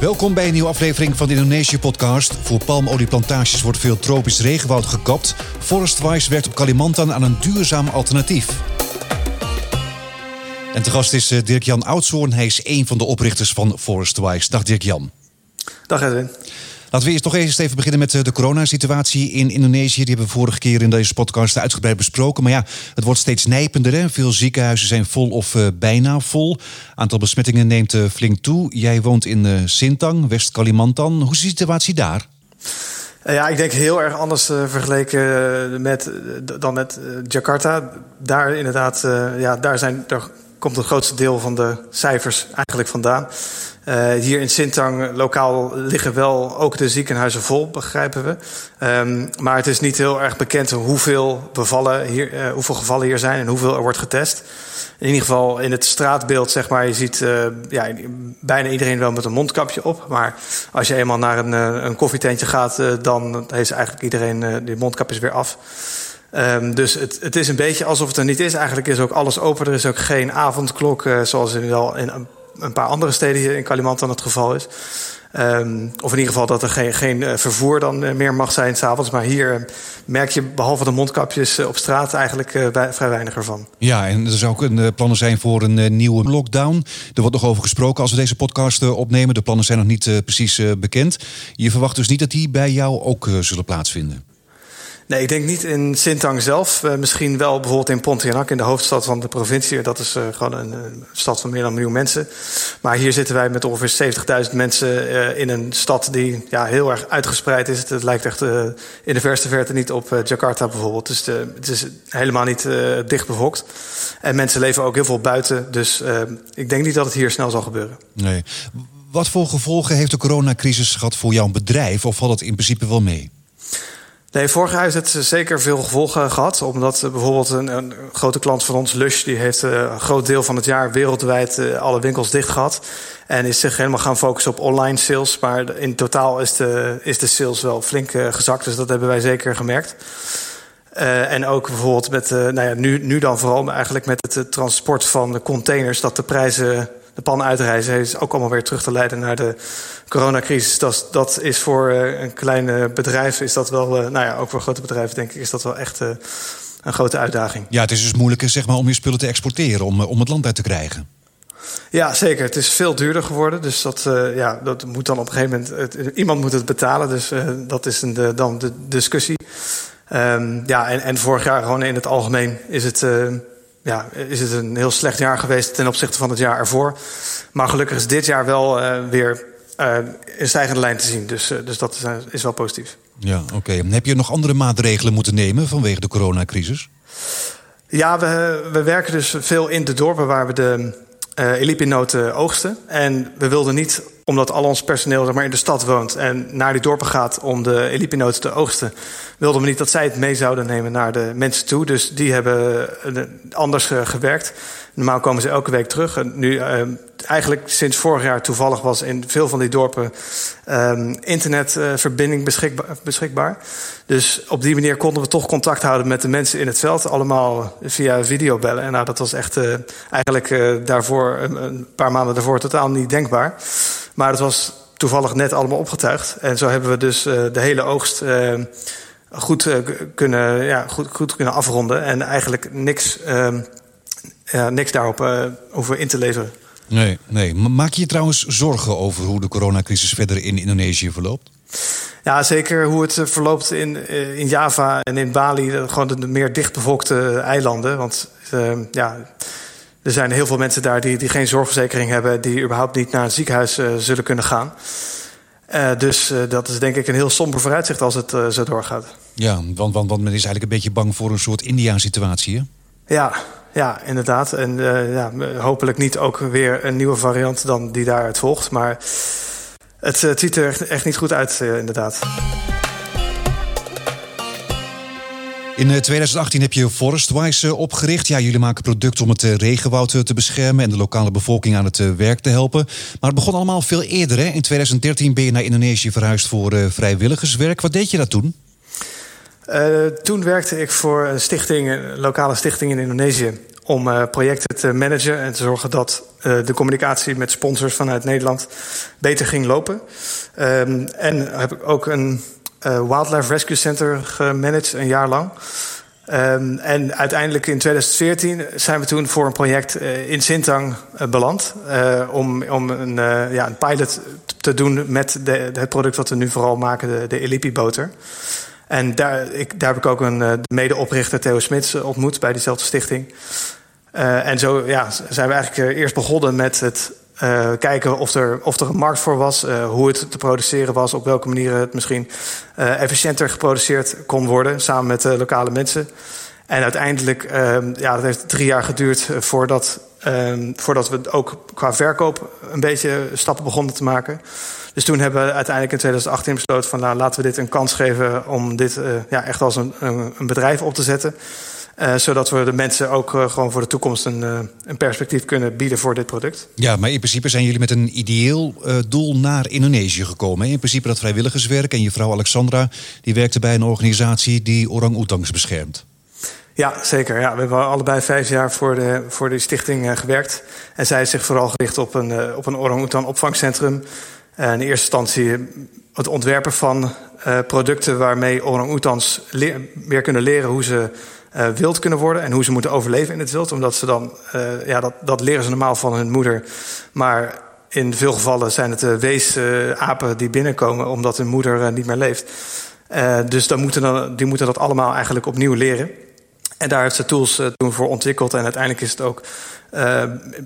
Welkom bij een nieuwe aflevering van de Indonesië-podcast. Voor palmolieplantages wordt veel tropisch regenwoud gekapt. Forestwise werkt op Kalimantan aan een duurzaam alternatief. En te gast is eh, Dirk-Jan Oudshoorn. Hij is een van de oprichters van Forestwise. Dag Dirk-Jan. Dag Edwin. Laten we eerst toch eens even beginnen met eh, de coronasituatie in Indonesië. Die hebben we vorige keer in deze podcast uitgebreid besproken. Maar ja, het wordt steeds nijpender. Veel ziekenhuizen zijn vol of uh, bijna vol. Aantal besmettingen neemt uh, flink toe. Jij woont in Sintang, West-Kalimantan. Hoe is de situatie daar? Ja, ik denk heel erg anders vergeleken met, dan met Jakarta. Daar inderdaad, ja, daar, zijn, daar komt het grootste deel van de cijfers eigenlijk vandaan. Uh, hier in Sintang lokaal liggen wel ook de ziekenhuizen vol, begrijpen we. Um, maar het is niet heel erg bekend hoeveel, hier, uh, hoeveel gevallen hier zijn en hoeveel er wordt getest. In ieder geval in het straatbeeld, zeg maar, je ziet uh, ja, bijna iedereen wel met een mondkapje op. Maar als je eenmaal naar een, een koffietentje gaat, dan heeft eigenlijk iedereen die mondkapjes weer af. Um, dus het, het, is een beetje alsof het er niet is. Eigenlijk is ook alles open. Er is ook geen avondklok, zoals in wel in een paar andere steden hier in Kalimantan het geval is. Um, of in ieder geval dat er geen, geen uh, vervoer dan uh, meer mag zijn s'avonds. Maar hier merk je behalve de mondkapjes op straat eigenlijk vrij weinig ervan. Ja, en er zou ook een, plannen zijn voor een nieuwe lockdown. Er wordt nog over gesproken als we deze podcast opnemen. De plannen zijn nog niet precies bekend. Je verwacht dus niet dat die bij jou ook zullen plaatsvinden? Nee, ik denk niet in Sintang zelf. Uh, misschien wel bijvoorbeeld in Pontianak, in de hoofdstad van de provincie. Dat is uh, gewoon een, een, stad van meer dan een miljoen mensen. Maar hier zitten wij met ongeveer 70.000 mensen in een stad die ja, heel erg uitgespreid is. Het, lijkt echt in de verste verte niet op Jakarta bijvoorbeeld. Dus de, het is helemaal niet dicht bevolkt. En mensen leven ook heel veel buiten. Dus ik denk niet dat het hier snel zal gebeuren. Nee. Wat voor gevolgen heeft de coronacrisis gehad voor jouw bedrijf? Of valt het in principe wel mee? Nee, vorig jaar heeft het zeker veel gevolgen gehad. Omdat bijvoorbeeld een, een, grote klant van ons, Lush, die heeft eh, een groot deel van het jaar wereldwijd uh, alle winkels dicht gehad. En is zich helemaal gaan focussen op online sales. Maar in totaal is de, is de sales wel flink gezakt. Dus dat hebben wij zeker gemerkt. En ook bijvoorbeeld met, uh, nou ja, nu, nu dan vooral eigenlijk met het transport van de containers, dat de prijzen de pan uitreizen is ook allemaal weer terug te leiden naar de coronacrisis. Dat, dat is voor uh, een klein bedrijf, is dat wel, uh, nou ja, ook voor grote bedrijven denk ik, is dat wel echt een grote uitdaging. Ja, het is dus moeilijker zeg maar, om je spullen te exporteren, om, om het land uit te krijgen. Ja, zeker. Het is veel duurder geworden. Dus dat, ja, dat moet dan op een gegeven moment. Het, iemand moet het betalen. Dus dat is een, de, dan de discussie. Um, ja, en, en vorig jaar gewoon in het algemeen is het ja, is het een heel slecht jaar geweest ten opzichte van het jaar ervoor. Maar gelukkig is dit jaar wel uh, weer uh, in stijgende lijn te zien. Dus, uh, dus dat is, is, wel positief. Ja, oké. Okay. Heb je nog andere maatregelen moeten nemen vanwege de coronacrisis? Ja, we, we werken dus veel in de dorpen waar we de uh, elipinoten oogsten. En we wilden niet, omdat al ons personeel zeg maar, in de stad woont en naar die dorpen gaat om de elipinoten te oogsten, wilden we niet dat zij het mee zouden nemen naar de mensen toe. Dus die hebben anders uh, gewerkt. Normaal komen ze elke week terug. En nu, eigenlijk sinds vorig jaar toevallig was in veel van die dorpen um, internetverbinding beschikbaar. Dus op die manier konden we toch contact houden met de mensen in het veld. Allemaal via videobellen. En nou, dat was echt uh, eigenlijk uh, daarvoor, een, paar maanden daarvoor, totaal niet denkbaar. Maar het was toevallig net allemaal opgetuigd. En zo hebben we dus uh, de hele oogst goed, kunnen, ja, goed, goed kunnen afronden. En eigenlijk niks ehm, niks daarop hoeven in te leveren. Nee, nee. Maak je je trouwens zorgen over hoe de coronacrisis verder in Indonesië verloopt? Ja, zeker hoe het eh, verloopt in, eh, in Java en in Bali. Gewoon de meer dichtbevolkte eilanden. Want uh, ja, er zijn heel veel mensen daar die, die geen zorgverzekering hebben... die überhaupt niet naar een ziekenhuis uh, zullen kunnen gaan. Uh, dus dat is denk ik een heel somber vooruitzicht als het zo doorgaat. Ja, want, want, want men is eigenlijk een beetje bang voor een soort India-situatie, hè? Ja, ja, inderdaad. En uh, ja, hopelijk niet ook weer een nieuwe variant dan die daaruit volgt. Maar het, het ziet er echt, echt, niet goed uit, uh, inderdaad. In 2018 heb je Forestwise opgericht. Ja, jullie maken producten om het regenwoud te beschermen en de lokale bevolking aan het werk te helpen. Maar het begon allemaal veel eerder. Hè? In 2013 ben je naar Indonesië verhuisd voor vrijwilligerswerk. Wat deed je daar toen? Uh, toen werkte ik voor een stichting, een lokale stichting in Indonesië om projecten te managen en te zorgen dat de communicatie met sponsors vanuit Nederland beter ging lopen. Ehm, en heb ik ook een Wildlife Rescue Center gemanaged, een jaar lang. Um, en uiteindelijk in 2014 zijn we toen voor een project in Sintang beland. Om, om een, ja, een pilot te doen met de, het product wat we nu vooral maken, de, de Elipi-boter. En daar, ik, daar heb ik ook een medeoprichter, Theo Smits, ontmoet bij diezelfde stichting. en zo ja, zijn we eigenlijk eerst begonnen met het kijken of er, of er een markt voor was, hoe het te produceren was, op welke manier het misschien efficiënter geproduceerd kon worden, samen met de lokale mensen. En uiteindelijk, ja, dat heeft drie jaar geduurd voordat, voordat we ook qua verkoop een beetje stappen begonnen te maken. Dus toen hebben we uiteindelijk in 2018 besloten van nou, laten we dit een kans geven om dit ja, echt als een, een, een bedrijf op te zetten. Uh, zodat we de mensen ook uh, gewoon voor de toekomst een, een, perspectief kunnen bieden voor dit product. Ja, maar in principe zijn jullie met een ideeel doel naar Indonesië gekomen. In principe dat vrijwilligerswerk. En je vrouw Alexandra die werkte bij een organisatie die orang-oetangs beschermt. Ja, zeker. Ja, we hebben allebei vijf jaar voor de, voor de stichting gewerkt. En zij is zich vooral gericht op een, op een orang-oetan opvangcentrum. In eerste instantie het ontwerpen van producten waarmee orang-oetans meer kunnen leren hoe ze uh, wild kunnen worden en hoe ze moeten overleven in het wild. Omdat ze dan, uh, ja, dat, dat leren ze normaal van hun moeder. Maar in veel gevallen zijn het weesapen die binnenkomen omdat hun moeder niet meer leeft. dus dan moeten dan, die moeten dat allemaal eigenlijk opnieuw leren. En daar heeft ze tools toen voor ontwikkeld. En uiteindelijk is het ook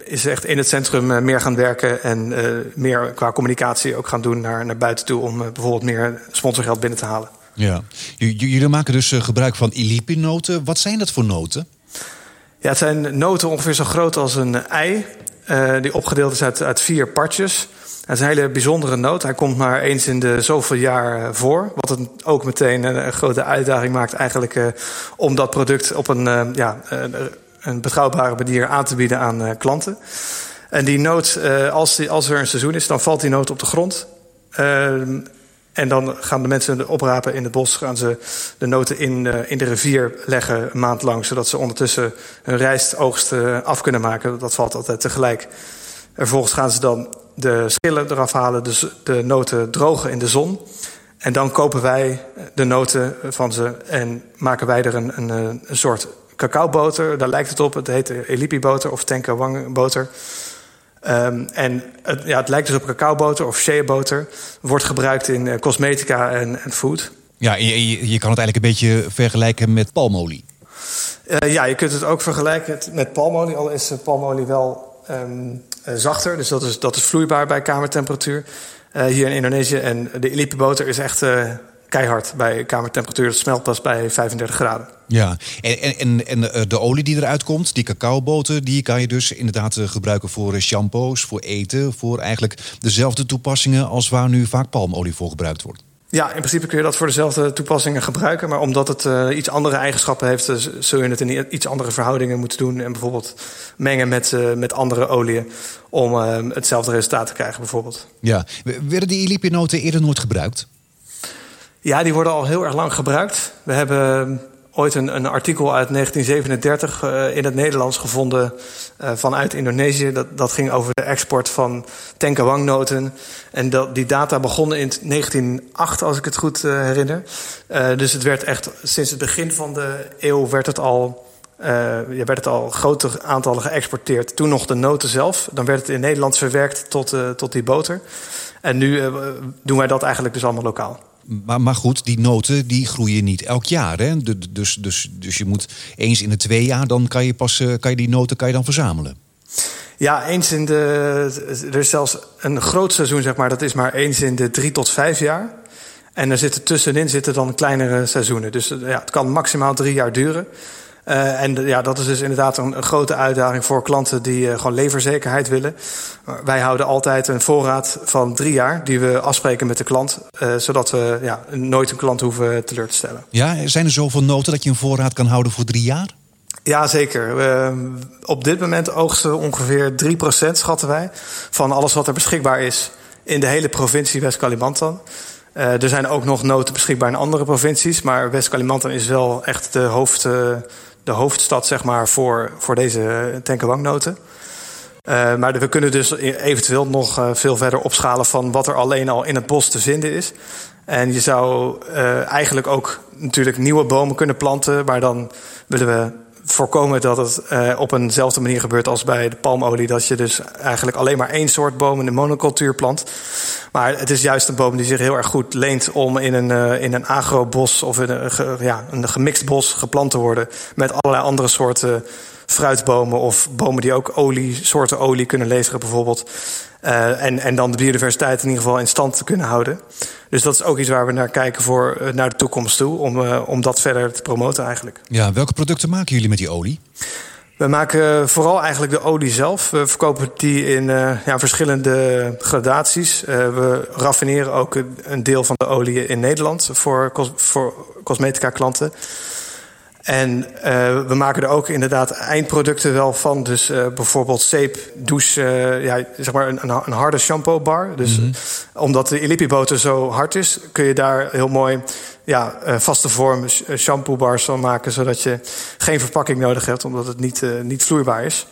is echt in het centrum meer gaan werken en meer qua communicatie ook gaan doen naar, naar buiten toe om bijvoorbeeld meer sponsorgeld binnen te halen. Ja, jullie maken dus eh, gebruik van Ilipi-noten. Wat zijn dat voor noten? Ja, het zijn noten ongeveer zo groot als een ei. Die opgedeeld is uit, uit vier partjes. Het is een hele bijzondere noot. Hij komt maar eens in de zoveel jaar eh, voor. Wat het ook meteen een, grote uitdaging maakt eigenlijk... Uh, om dat product op een, ja, een betrouwbare manier aan te bieden aan klanten. En die noot, als, er een seizoen is, dan valt die noot op de grond... Ehm, en dan gaan de mensen oprapen in het bos, gaan ze de noten in, in de rivier leggen een maand lang, zodat ze ondertussen hun rijstoogst af kunnen maken. Dat valt altijd tegelijk. Vervolgens gaan ze dan de schillen eraf halen, dus de noten drogen in de zon. En dan kopen wij de noten van ze en maken wij er een, een, een soort cacaoboter. Daar lijkt het op. Het heet Elipi-boter of Tenkawang-boter. Um, en het, ja, het lijkt dus op cacaoboter of sheaboter. Wordt gebruikt in uh, cosmetica en, en, food. Ja, je, je, kan het eigenlijk een beetje vergelijken met palmolie. Uh, ja, je kunt het ook vergelijken met palmolie. Al is palmolie wel um, uh, zachter. Dus dat is, dat is vloeibaar bij kamertemperatuur. hier in Indonesië. En de Elipi-boter is echt keihard bij kamertemperatuur. Het smelt pas bij 35 graden. Ja, en, en, en eh, de olie die eruit komt, die cacaoboter, die kan je dus inderdaad eh, gebruiken voor eh, shampoos, voor eten, voor eigenlijk dezelfde toepassingen als waar nu vaak palmolie voor gebruikt wordt. Ja, in principe kun je dat voor dezelfde toepassingen gebruiken. Maar omdat het uh, iets andere eigenschappen heeft, zul je het in iets andere verhoudingen moeten doen. En bijvoorbeeld mengen met, uh, met andere oliën om uh, hetzelfde resultaat te krijgen, bijvoorbeeld. Ja, werden die ilipinoten eerder nooit gebruikt? Ja, die worden al heel erg lang gebruikt. We hebben ooit een, een artikel uit 1937 uh, in het Nederlands gevonden uh, vanuit Indonesië. Dat, dat ging over de export van tenkawangnoten. En dat, die data begonnen in 1908, als ik het goed uh, herinner. dus het werd echt sinds het begin van de eeuw werd het al. Werd het al grote aantallen geëxporteerd. Toen nog de noten zelf. Dan werd het in Nederland verwerkt tot, tot die boter. En nu doen wij dat eigenlijk dus allemaal lokaal. Maar, maar goed, die noten die groeien niet elk jaar. Hè? Dus, dus, dus je moet eens in de twee jaar, dan kan je pas kan je die noten kan je dan verzamelen. Ja, eens in de. Er is zelfs een groot seizoen, zeg maar. Dat is maar eens in de drie tot vijf jaar. En er zitten tussenin zitten dan kleinere seizoenen. Dus ja, het kan maximaal drie jaar duren. Uh, en ja, dat is dus inderdaad een, een grote uitdaging voor klanten die uh, gewoon leverzekerheid willen. wij houden altijd een voorraad van drie jaar die we afspreken met de klant, uh, zodat we ja, nooit een klant hoeven teleur te stellen. Ja, zijn er zoveel noten dat je een voorraad kan houden voor drie jaar? Ja, zeker. op dit moment oogsten ongeveer 3% schatten wij van alles wat er beschikbaar is in de hele provincie West-Kalimantan. er zijn ook nog noten beschikbaar in andere provincies, maar West-Kalimantan is wel echt de hoofd de hoofdstad zeg maar, voor, voor deze tenkenbanknoten. Uh, maar we kunnen dus e-, eventueel nog uh, veel verder opschalen van wat er alleen al in het bos te vinden is. En je zou uh, eigenlijk ook natuurlijk nieuwe bomen kunnen planten, maar dan willen we voorkomen dat het uh, op eenzelfde manier gebeurt als bij de palmolie. Dat je dus eigenlijk alleen maar één soort boom in de monocultuur plant. Maar het is juist een boom die zich heel erg goed leent om in een, uh, in een agrobos of in een, ja, een gemixt bos geplant te worden. Met allerlei andere soorten fruitbomen of bomen die ook olie, soorten olie kunnen leveren bijvoorbeeld. Uh, en, en dan de biodiversiteit in ieder geval in stand te kunnen houden. Dus dat is ook iets waar we naar kijken voor uh, naar de toekomst toe. Om, uh, om dat verder te promoten eigenlijk. Ja, welke producten maken jullie met die olie? We maken vooral eigenlijk de olie zelf. We verkopen die in ja, verschillende gradaties. we raffineren ook een deel van de olie in Nederland voor, voor cosmetica klanten. En uh, we maken er ook inderdaad eindproducten wel van. Dus uh, bijvoorbeeld zeep, douche, uh, ja, zeg maar een, een harde shampoo bar. Dus mm -hmm. omdat de Illipi-boter zo hard is, kun je daar heel mooi ja, vaste vorm shampoo bars van maken. Zodat je geen verpakking nodig hebt, omdat het niet, niet vloeibaar is.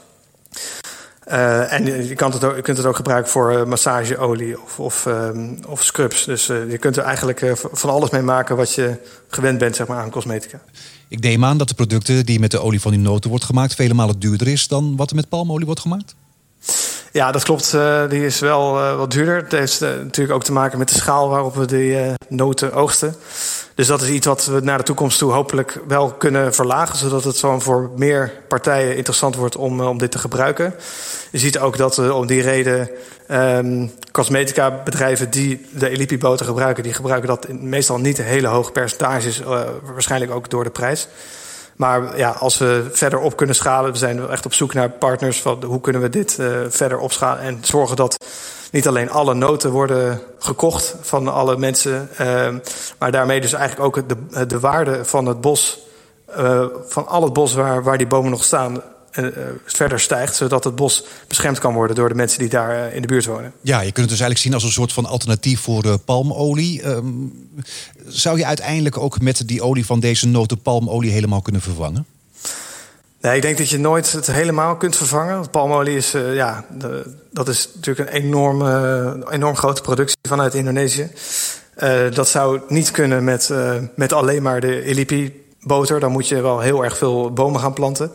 Uh, en je, kan het ook, je kunt het ook gebruiken voor uh, massageolie of, of, um, of scrubs. Dus uh, je kunt er eigenlijk van alles mee maken wat je gewend bent zeg maar, aan cosmetica. Ik neem aan dat de producten die met de olie van die noten wordt gemaakt... vele malen duurder is dan wat er met palmolie wordt gemaakt? Ja, dat klopt. die is wel wat duurder. Het heeft natuurlijk ook te maken met de schaal waarop we die noten oogsten. Dus dat is iets wat we naar de toekomst toe hopelijk wel kunnen verlagen, zodat het zo voor meer partijen interessant wordt om, om dit te gebruiken. Je ziet ook dat om die reden um, cosmetica bedrijven die de Elipi boter gebruiken, die gebruiken dat meestal niet hele hoge percentages, waarschijnlijk ook door de prijs. Maar ja, als we verder op kunnen schalen, we zijn echt op zoek naar partners van hoe kunnen we dit uh, verder opschalen en zorgen dat niet alleen alle noten worden gekocht van alle mensen, uh, maar daarmee dus eigenlijk ook de, de waarde van het bos, uh, van al het bos waar, waar die bomen nog staan, verder stijgt, zodat het bos beschermd kan worden door de mensen die daar in de buurt wonen. Ja, je kunt het dus eigenlijk zien als een soort van alternatief voor palmolie. Um, zou je uiteindelijk ook met die olie van deze noten palmolie helemaal kunnen vervangen? Nee, ik denk dat je nooit het helemaal kunt vervangen. Palmolie is, uh, ja, de, dat is natuurlijk een enorm, uh, enorm grote productie vanuit Indonesië. Uh, dat zou niet kunnen met, met alleen maar de Elipi-boter. Dan moet je wel heel erg veel bomen gaan planten.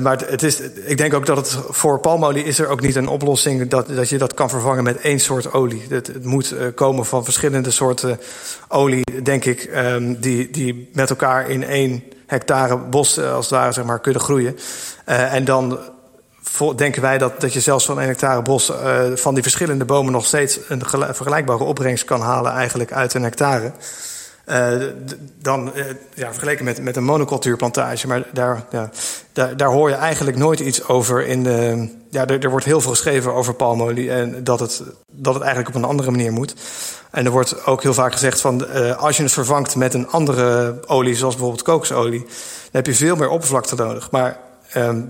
Maar het is, ik denk ook dat het voor palmolie is er ook niet een oplossing dat, dat je dat kan vervangen met één soort olie. Het, het moet komen van verschillende soorten olie, denk ik, um, die, die met elkaar in één hectare bos als het ware zeg maar, kunnen groeien. En dan denken wij dat, dat je zelfs van een hectare bos van die verschillende bomen nog steeds een vergelijkbare opbrengst kan halen eigenlijk uit een hectare. Uh, dan uh, ja, vergeleken met, met een monocultuurplantage. Maar daar, daar, daar hoor je eigenlijk nooit iets over. In de, ja, er, er wordt heel veel geschreven over palmolie en dat het, dat het eigenlijk op een andere manier moet. En er wordt ook heel vaak gezegd van uh, als je het vervangt met een andere olie, zoals bijvoorbeeld kokosolie, dan heb je veel meer oppervlakte nodig. Maar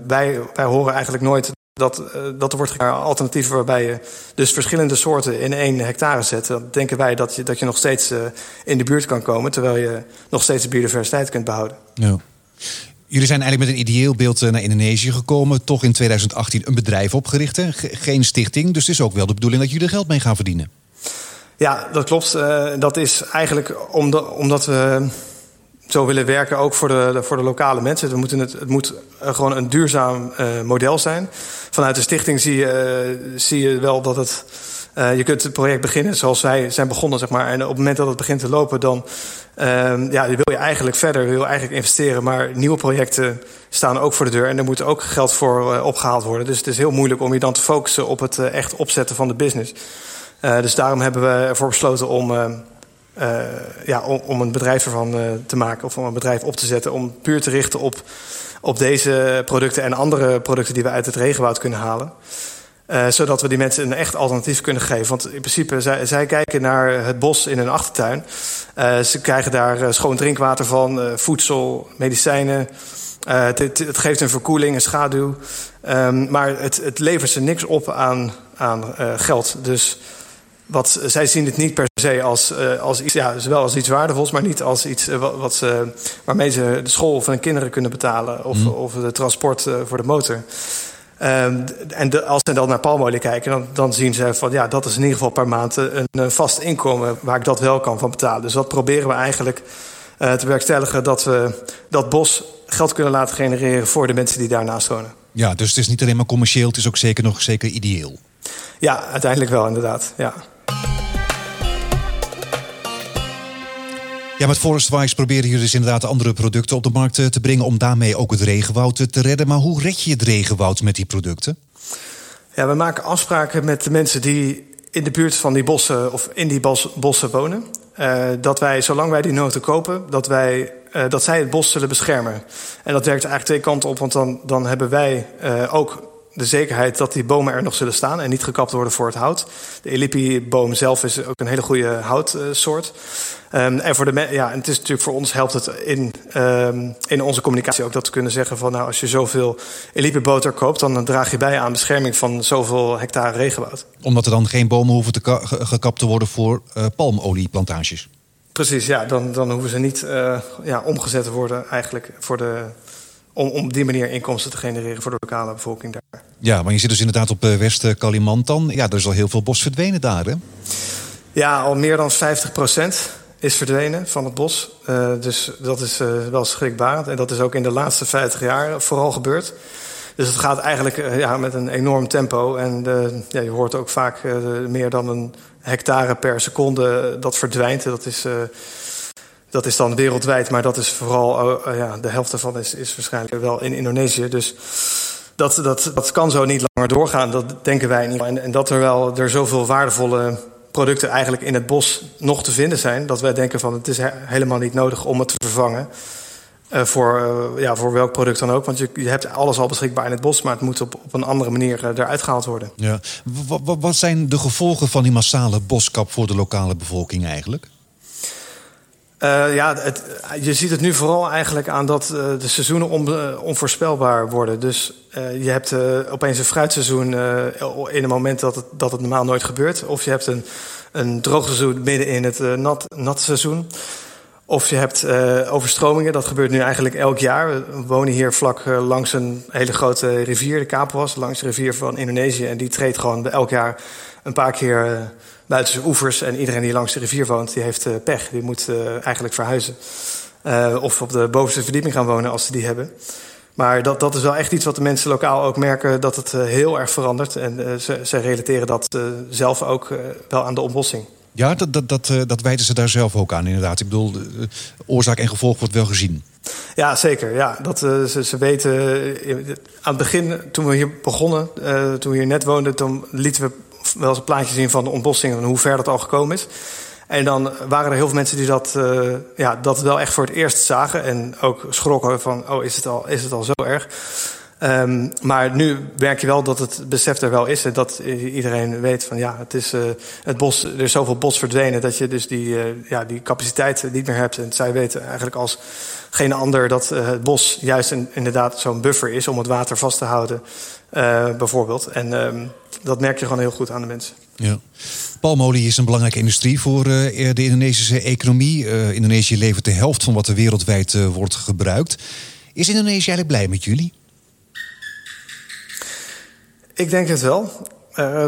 wij, wij horen eigenlijk nooit dat, uh, dat er wordt alternatieven waarbij je dus verschillende soorten in één hectare zet. Dan denken wij dat je, dat je nog steeds uh, in de buurt kan komen, terwijl je nog steeds de biodiversiteit kunt behouden. Ja. Jullie zijn eigenlijk met een ideeel beeld naar Indonesië gekomen. Toch in 2018 een bedrijf opgericht. Hè? Geen stichting. Dus het is ook wel de bedoeling dat jullie er geld mee gaan verdienen. Ja, dat klopt. Uh, dat is eigenlijk omdat we zo willen werken ook voor de, voor de lokale mensen. We moeten het, het moet gewoon een duurzaam uh, model zijn. Vanuit de stichting zie je, uh, zie je wel dat het. Je kunt het project beginnen zoals wij zijn begonnen, zeg maar. En op het moment dat het begint te lopen, dan ja, wil je eigenlijk verder, wil eigenlijk investeren. Maar nieuwe projecten staan ook voor de deur en er moet ook geld voor opgehaald worden. Dus het is heel moeilijk om je dan te focussen op het echt opzetten van de business. dus daarom hebben we ervoor besloten om uh, ja, om, om, een bedrijf ervan uh, te maken of om een bedrijf op te zetten. Om puur te richten op, op deze producten en andere producten die we uit het regenwoud kunnen halen. Uh, zodat we die mensen een echt alternatief kunnen geven. Want in principe, zij, zij kijken naar het bos in hun achtertuin. ze krijgen daar schoon drinkwater van, voedsel, medicijnen. Het, het, het, geeft een verkoeling, een schaduw. Um, maar het, het levert ze niks op aan, aan geld. Dus wat, zij zien het niet per se als, als iets, ja, wel als iets waardevols, maar niet als iets wat, ze, waarmee ze de school van hun kinderen kunnen betalen of, mm. of de transport voor de motor. Um, en de, als ze dan naar palmolie kijken, dan, dan, zien ze van ja, dat is in ieder geval per maand een, een vast inkomen waar ik dat wel kan van betalen. Dus dat proberen we eigenlijk uh, te werkstelligen dat we dat bos geld kunnen laten genereren voor de mensen die daarnaast wonen. Ja, dus het is niet alleen maar commercieel, het is ook zeker nog zeker ideeel. Ja, uiteindelijk wel inderdaad. Ja. Ja, met Forestwise proberen jullie dus inderdaad andere producten op de markt eh, te brengen om daarmee ook het regenwoud te redden. Maar hoe red je het regenwoud met die producten? Ja, we maken afspraken met de mensen die in de buurt van die bossen of in die bos, bossen wonen. Uh, dat wij, zolang wij die noten kopen, dat, wij, dat zij het bos zullen beschermen. En dat werkt eigenlijk twee kanten op, want dan, dan hebben wij ook de zekerheid dat die bomen er nog zullen staan en niet gekapt worden voor het hout. De Elipi-boom zelf is ook een hele goede houtsoort. Um, en voor de ja, het is natuurlijk voor ons helpt het in, um, in onze communicatie ook dat we kunnen zeggen van nou als je zoveel Elipi-boter koopt, dan draag je bij aan bescherming van zoveel hectare regenwoud. Omdat er dan geen bomen hoeven te gekapt te worden voor uh, palmolieplantages. Precies, ja, dan, dan hoeven ze niet uh, ja, omgezet te worden eigenlijk voor de, om, om op die manier inkomsten te genereren voor de lokale bevolking daar. Ja, maar je zit dus inderdaad op uh, West-Kalimantan. Ja, er is al heel veel bos verdwenen daar, hè? Ja, al meer dan 50 procent is verdwenen van het bos. Uh, dus dat is uh, wel schrikbarend. En dat is ook in de laatste 50 jaar vooral gebeurd. Dus het gaat eigenlijk uh, ja, met een enorm tempo. En ja, je hoort ook vaak meer dan een hectare per seconde dat verdwijnt. Dat is, dat is dan wereldwijd, maar dat is vooral ja, de helft daarvan is, is waarschijnlijk wel in Indonesië. Dus dat, dat, dat kan zo niet langer doorgaan, dat denken wij niet. En, en dat er wel er zoveel waardevolle producten eigenlijk in het bos nog te vinden zijn. Dat wij denken van het is helemaal niet nodig om het te vervangen. Uh, voor, uh, ja, voor welk product dan ook. Want je, je, hebt alles al beschikbaar in het bos, maar het moet op, op een andere manier uh, eruit gehaald worden. Ja. wat zijn de gevolgen van die massale boskap voor de lokale bevolking eigenlijk? Uh, ja, je ziet het nu vooral eigenlijk aan dat uh, de seizoenen uh, onvoorspelbaar worden. Dus je hebt opeens een fruitseizoen in een moment dat het, dat het normaal nooit gebeurt. Of je hebt een, een droog seizoen midden in het nat, nat seizoen. Of je hebt overstromingen, dat gebeurt nu eigenlijk elk jaar. We wonen hier vlak langs een hele grote rivier, de Kapuas, langs de rivier van Indonesië. En die treedt gewoon elk jaar een paar keer buiten zijn oevers. En iedereen die langs de rivier woont, die heeft uh, pech. Die moet uh, eigenlijk verhuizen. Uh, of op de bovenste verdieping gaan wonen als ze die hebben. Maar dat, dat is wel echt iets wat de mensen lokaal ook merken dat het heel erg verandert. En ze, ze relateren dat zelf ook wel aan de ontbossing. Ja, dat, dat, dat, dat wijten ze daar zelf ook aan, inderdaad. Ik bedoel, oorzaak en gevolg wordt wel gezien. Ja, zeker. Ja, dat, ze, ze weten. aan het begin, toen we hier begonnen, toen we hier net woonden, toen lieten we wel eens een plaatje zien van de ontbossing en hoe ver dat al gekomen is. En dan waren er heel veel mensen die dat, uh, ja, dat wel echt voor het eerst zagen. En ook schrokken van, oh, is het al, is het al zo erg? Um, maar nu merk je wel dat het besef er wel is. En dat iedereen weet van ja, het, is, uh, het bos, er is zoveel bos verdwenen dat je dus die, uh, ja, die capaciteit niet meer hebt. En zij weten eigenlijk als geen ander dat het bos juist inderdaad zo'n buffer is om het water vast te houden, bijvoorbeeld. En um, dat merk je gewoon heel goed aan de mensen. Ja. Palmolie is een belangrijke industrie voor de Indonesische economie. Indonesië levert de helft van wat er wereldwijd wordt gebruikt. Is Indonesië eigenlijk blij met jullie? Ik denk het wel. Uh,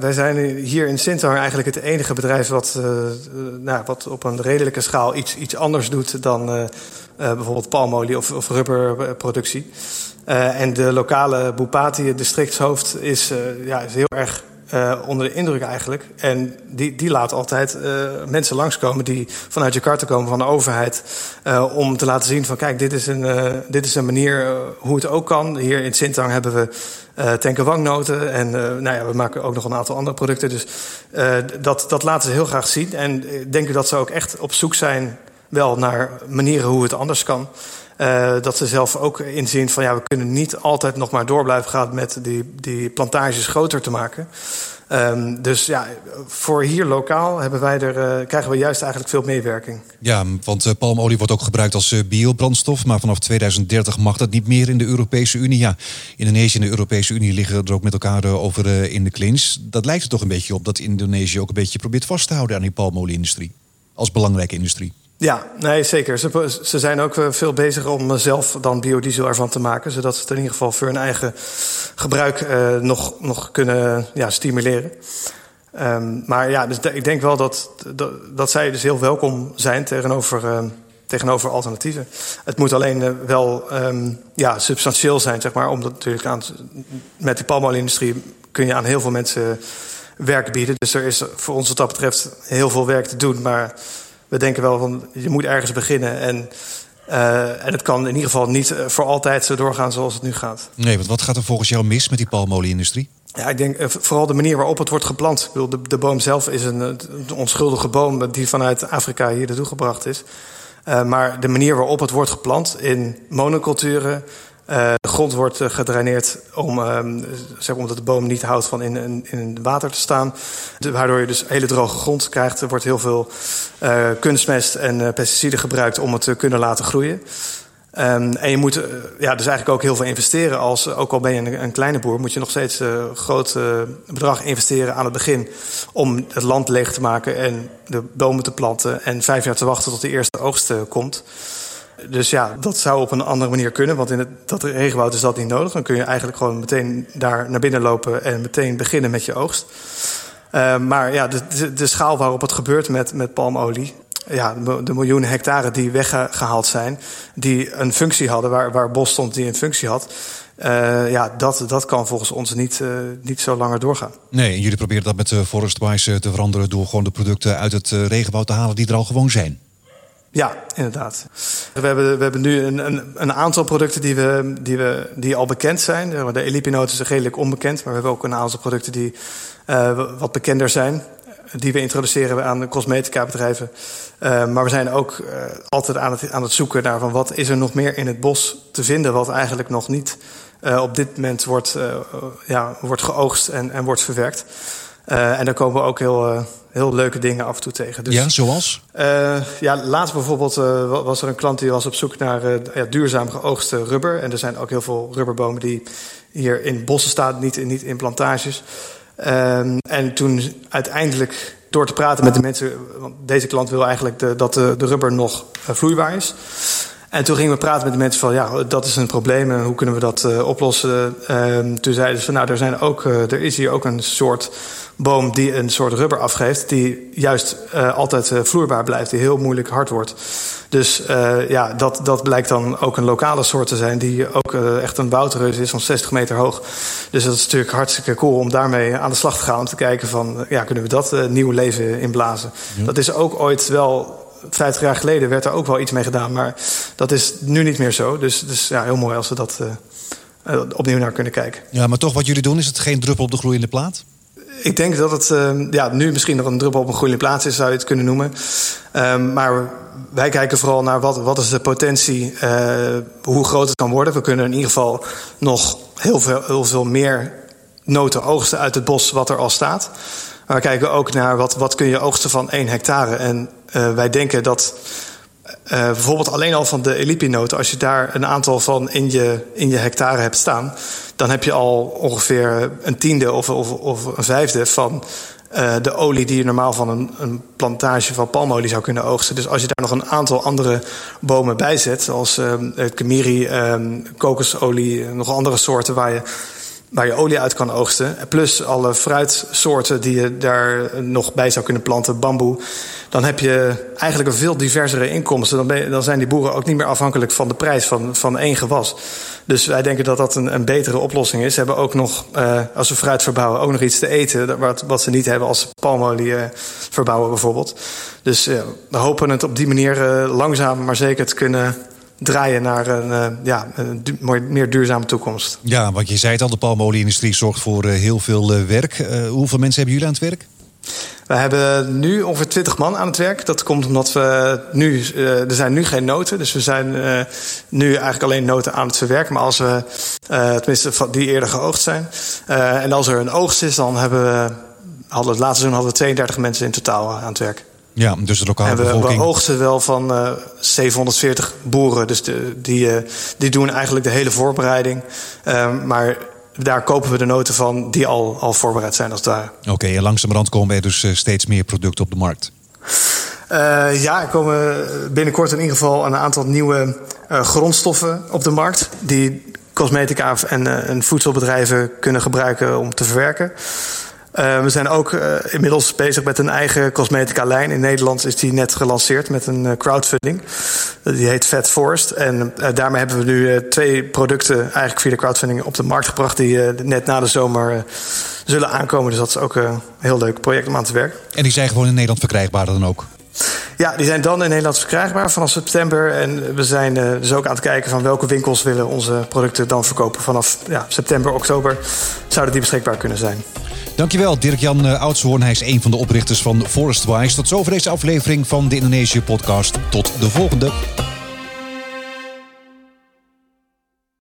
wij, zijn hier in Sintar eigenlijk het enige bedrijf wat, uh, nou, wat op een redelijke schaal iets, iets anders doet dan bijvoorbeeld palmolie of, of rubberproductie. en de lokale Bupati, het districtshoofd, is, ja, is heel erg uh, onder de indruk eigenlijk. En die, die laat altijd uh, mensen langskomen die vanuit Jakarta komen van de overheid. Uh, om te laten zien van kijk, dit is een, dit is een manier hoe het ook kan. Hier in Sintang hebben we tenkenwangnoten. En nou ja, we maken ook nog een aantal andere producten. Dus dat, dat laten ze heel graag zien. En ik denk dat ze ook echt op zoek zijn wel naar manieren hoe het anders kan. Dat ze zelf ook inzien van ja, we kunnen niet altijd nog maar door blijven gaan met die, die plantages groter te maken. Um, dus ja, voor hier lokaal hebben wij er, uh, krijgen we juist eigenlijk veel meewerking. Ja, want uh, palmolie wordt ook gebruikt als biobrandstof. Maar vanaf 2030 mag dat niet meer in de Europese Unie. Ja, Indonesië en de Europese Unie liggen er ook met elkaar over in de klins. Dat lijkt er toch een beetje op dat Indonesië ook een beetje probeert vast te houden aan die palmolie-industrie. Als belangrijke industrie. Ja, nee, zeker. Ze, ze zijn ook veel bezig om zelf dan biodiesel ervan te maken. Zodat ze het in ieder geval voor hun eigen gebruik uh, nog, nog kunnen ja, stimuleren. Um, maar ja, dus ik denk wel dat, dat, dat, zij dus heel welkom zijn tegenover, uh, tegenover alternatieven. Het moet alleen wel um, ja, substantieel zijn, zeg maar. Omdat natuurlijk aan, met die palmolieindustrie kun je aan heel veel mensen werk bieden. Dus er is voor ons wat dat betreft heel veel werk te doen. Maar we denken wel van je moet ergens beginnen. En, uh, en het kan in ieder geval niet eh, voor altijd zo doorgaan zoals het nu gaat. Nee, want wat gaat er volgens jou mis met die palmolieindustrie? Ja, ik denk uh, vooral de manier waarop het wordt geplant. Ik bedoel, de, de boom zelf is een, een, onschuldige boom die vanuit Afrika hier naartoe gebracht is. Uh, maar de manier waarop het wordt geplant in monoculturen, de grond wordt uh, gedraineerd om, uh, zeg, omdat de boom niet houdt van in, in, water te staan. Waardoor je dus hele droge grond krijgt. Er wordt heel veel uh, kunstmest en pesticiden gebruikt om het te kunnen laten groeien. Um, en je moet ja, dus eigenlijk ook heel veel investeren. Als, ook al ben je een, een kleine boer, moet je nog steeds een groot bedrag investeren aan het begin. Om het land leeg te maken en de bomen te planten. En vijf jaar te wachten tot de eerste oogst komt. Dus ja, dat zou op een andere manier kunnen. Want in het, dat regenwoud is dat niet nodig. Dan kun je eigenlijk gewoon meteen daar naar binnen lopen en meteen beginnen met je oogst. Uh, maar ja, de, de, schaal waarop het gebeurt met, met palmolie. Ja, de miljoenen hectare die weggehaald zijn, die een functie hadden, waar, waar bos stond die een functie had. Uh, ja, dat, dat kan volgens ons niet, uh, niet zo langer doorgaan. Nee, jullie proberen dat met Forestwise te veranderen door gewoon de producten uit het regenwoud te halen die er al gewoon zijn. Ja, inderdaad. We hebben, we hebben nu een, een, een aantal producten die, we, die, we, die al bekend zijn. De Elipinoot is redelijk onbekend, maar we hebben ook een aantal producten die uh, wat bekender zijn. Die we introduceren aan cosmetica bedrijven. Uh, maar we zijn ook uh, altijd aan het, aan het zoeken naar van wat is er nog meer in het bos te vinden, wat eigenlijk nog niet op dit moment wordt, ja, wordt geoogst en, en wordt verwerkt. En daar komen we ook heel heel leuke dingen af en toe tegen. Dus, ja, zoals? Uh, ja, laatst bijvoorbeeld was er een klant die was op zoek naar ja, duurzaam geoogste rubber. En er zijn ook heel veel rubberbomen die hier in bossen staan, niet, niet in plantages. Ehm, en toen uiteindelijk door te praten met de mensen, want deze klant wil eigenlijk de, dat de, de rubber nog vloeibaar is. En toen gingen we praten met de mensen van, ja, dat is een probleem en hoe kunnen we dat uh, oplossen? Uh, toen zeiden ze, nou, er, zijn ook, uh, er is hier ook een soort boom die een soort rubber afgeeft, die juist altijd vloeibaar blijft, die heel moeilijk hard wordt. Dus ja, dat, dat blijkt dan ook een lokale soort te zijn, die ook echt een woudreus is van 60 meter hoog. Dus dat is natuurlijk hartstikke cool om daarmee aan de slag te gaan, om te kijken van, ja, kunnen we dat nieuwe leven inblazen? Ja. Dat is ook ooit wel 50 jaar geleden werd er ook wel iets mee gedaan. Maar dat is nu niet meer zo. Dus, dus ja, heel mooi als we dat uh, opnieuw naar kunnen kijken. Ja, maar toch wat jullie doen, is het geen druppel op de gloeiende plaat? Ik denk dat het uh, ja, nu misschien nog een druppel op een gloeiende plaat is, zou je het kunnen noemen. Um, maar wij kijken vooral naar wat, wat is de potentie, hoe groot het kan worden. We kunnen in ieder geval nog heel veel, heel veel meer noten oogsten uit het bos wat er al staat. Maar we kijken ook naar wat, wat kun je oogsten van 1 hectare. En uh, wij denken dat uh, bijvoorbeeld alleen al van de elipinoten, als je daar een aantal van in je, in je hectare hebt staan, dan heb je al ongeveer een tiende of, of, of een vijfde van uh, de olie die je normaal van een, een, plantage van palmolie zou kunnen oogsten. Dus als je daar nog een aantal andere bomen bij zet, zoals uh, kemiri, uh, kokosolie, nog andere soorten waar je waar je olie uit kan oogsten. Plus alle fruitsoorten die je daar nog bij zou kunnen planten, bamboe. Dan heb je eigenlijk een veel diversere inkomsten. Dan, je, dan zijn die boeren ook niet meer afhankelijk van de prijs van, van één gewas. Dus wij denken dat dat een, een betere oplossing is. Ze hebben ook nog, uh, als we fruit verbouwen, ook nog iets te eten. Wat, wat ze niet hebben als palmolie uh, verbouwen bijvoorbeeld. Dus we hopen het op die manier langzaam maar zeker te kunnen draaien naar een, uh, ja, een du meer duurzame toekomst. Ja, want je zei het al, de palmolie-industrie zorgt voor uh, heel veel uh, werk. hoeveel mensen hebben jullie aan het werk? We hebben nu ongeveer 20 man aan het werk. Dat komt omdat we nu, er zijn nu geen noten. Dus we zijn nu eigenlijk alleen noten aan het verwerken. Maar als we, tenminste die eerder geoogst zijn. en als er een oogst is, dan hebben we, hadden het laatste seizoen hadden we 32 mensen in totaal aan het werk. Ja, dus de lokale en we, bevolking. we oogsten wel van uh, 740 boeren. Dus de, die, uh, die doen eigenlijk de hele voorbereiding. Uh, maar daar kopen we de noten van die al, al voorbereid zijn als daar. Oké, okay, en langzamerhand komen er dus steeds meer producten op de markt. ja, er komen binnenkort in ieder geval een aantal nieuwe grondstoffen op de markt. Die cosmetica en, en voedselbedrijven kunnen gebruiken om te verwerken. Uh, we zijn ook uh, inmiddels bezig met een eigen cosmetica-lijn. In Nederland is die net gelanceerd met een uh, crowdfunding. Die heet Fat Forest. En daarmee hebben we nu twee producten eigenlijk via de crowdfunding op de markt gebracht... die net na de zomer zullen aankomen. Dus dat is ook een heel leuk project om aan te werken. En die zijn gewoon in Nederland verkrijgbaar dan ook? Ja, die zijn dan in Nederland verkrijgbaar vanaf september. En we zijn uh, dus ook aan het kijken van welke winkels willen onze producten dan verkopen. Vanaf ja, september, oktober zouden die beschikbaar kunnen zijn. Dankjewel, Dirk-Jan uh, Oudshoorn. Hij is een van de oprichters van Forestwise. Tot zover deze aflevering van de Indonesië-podcast. Tot de volgende.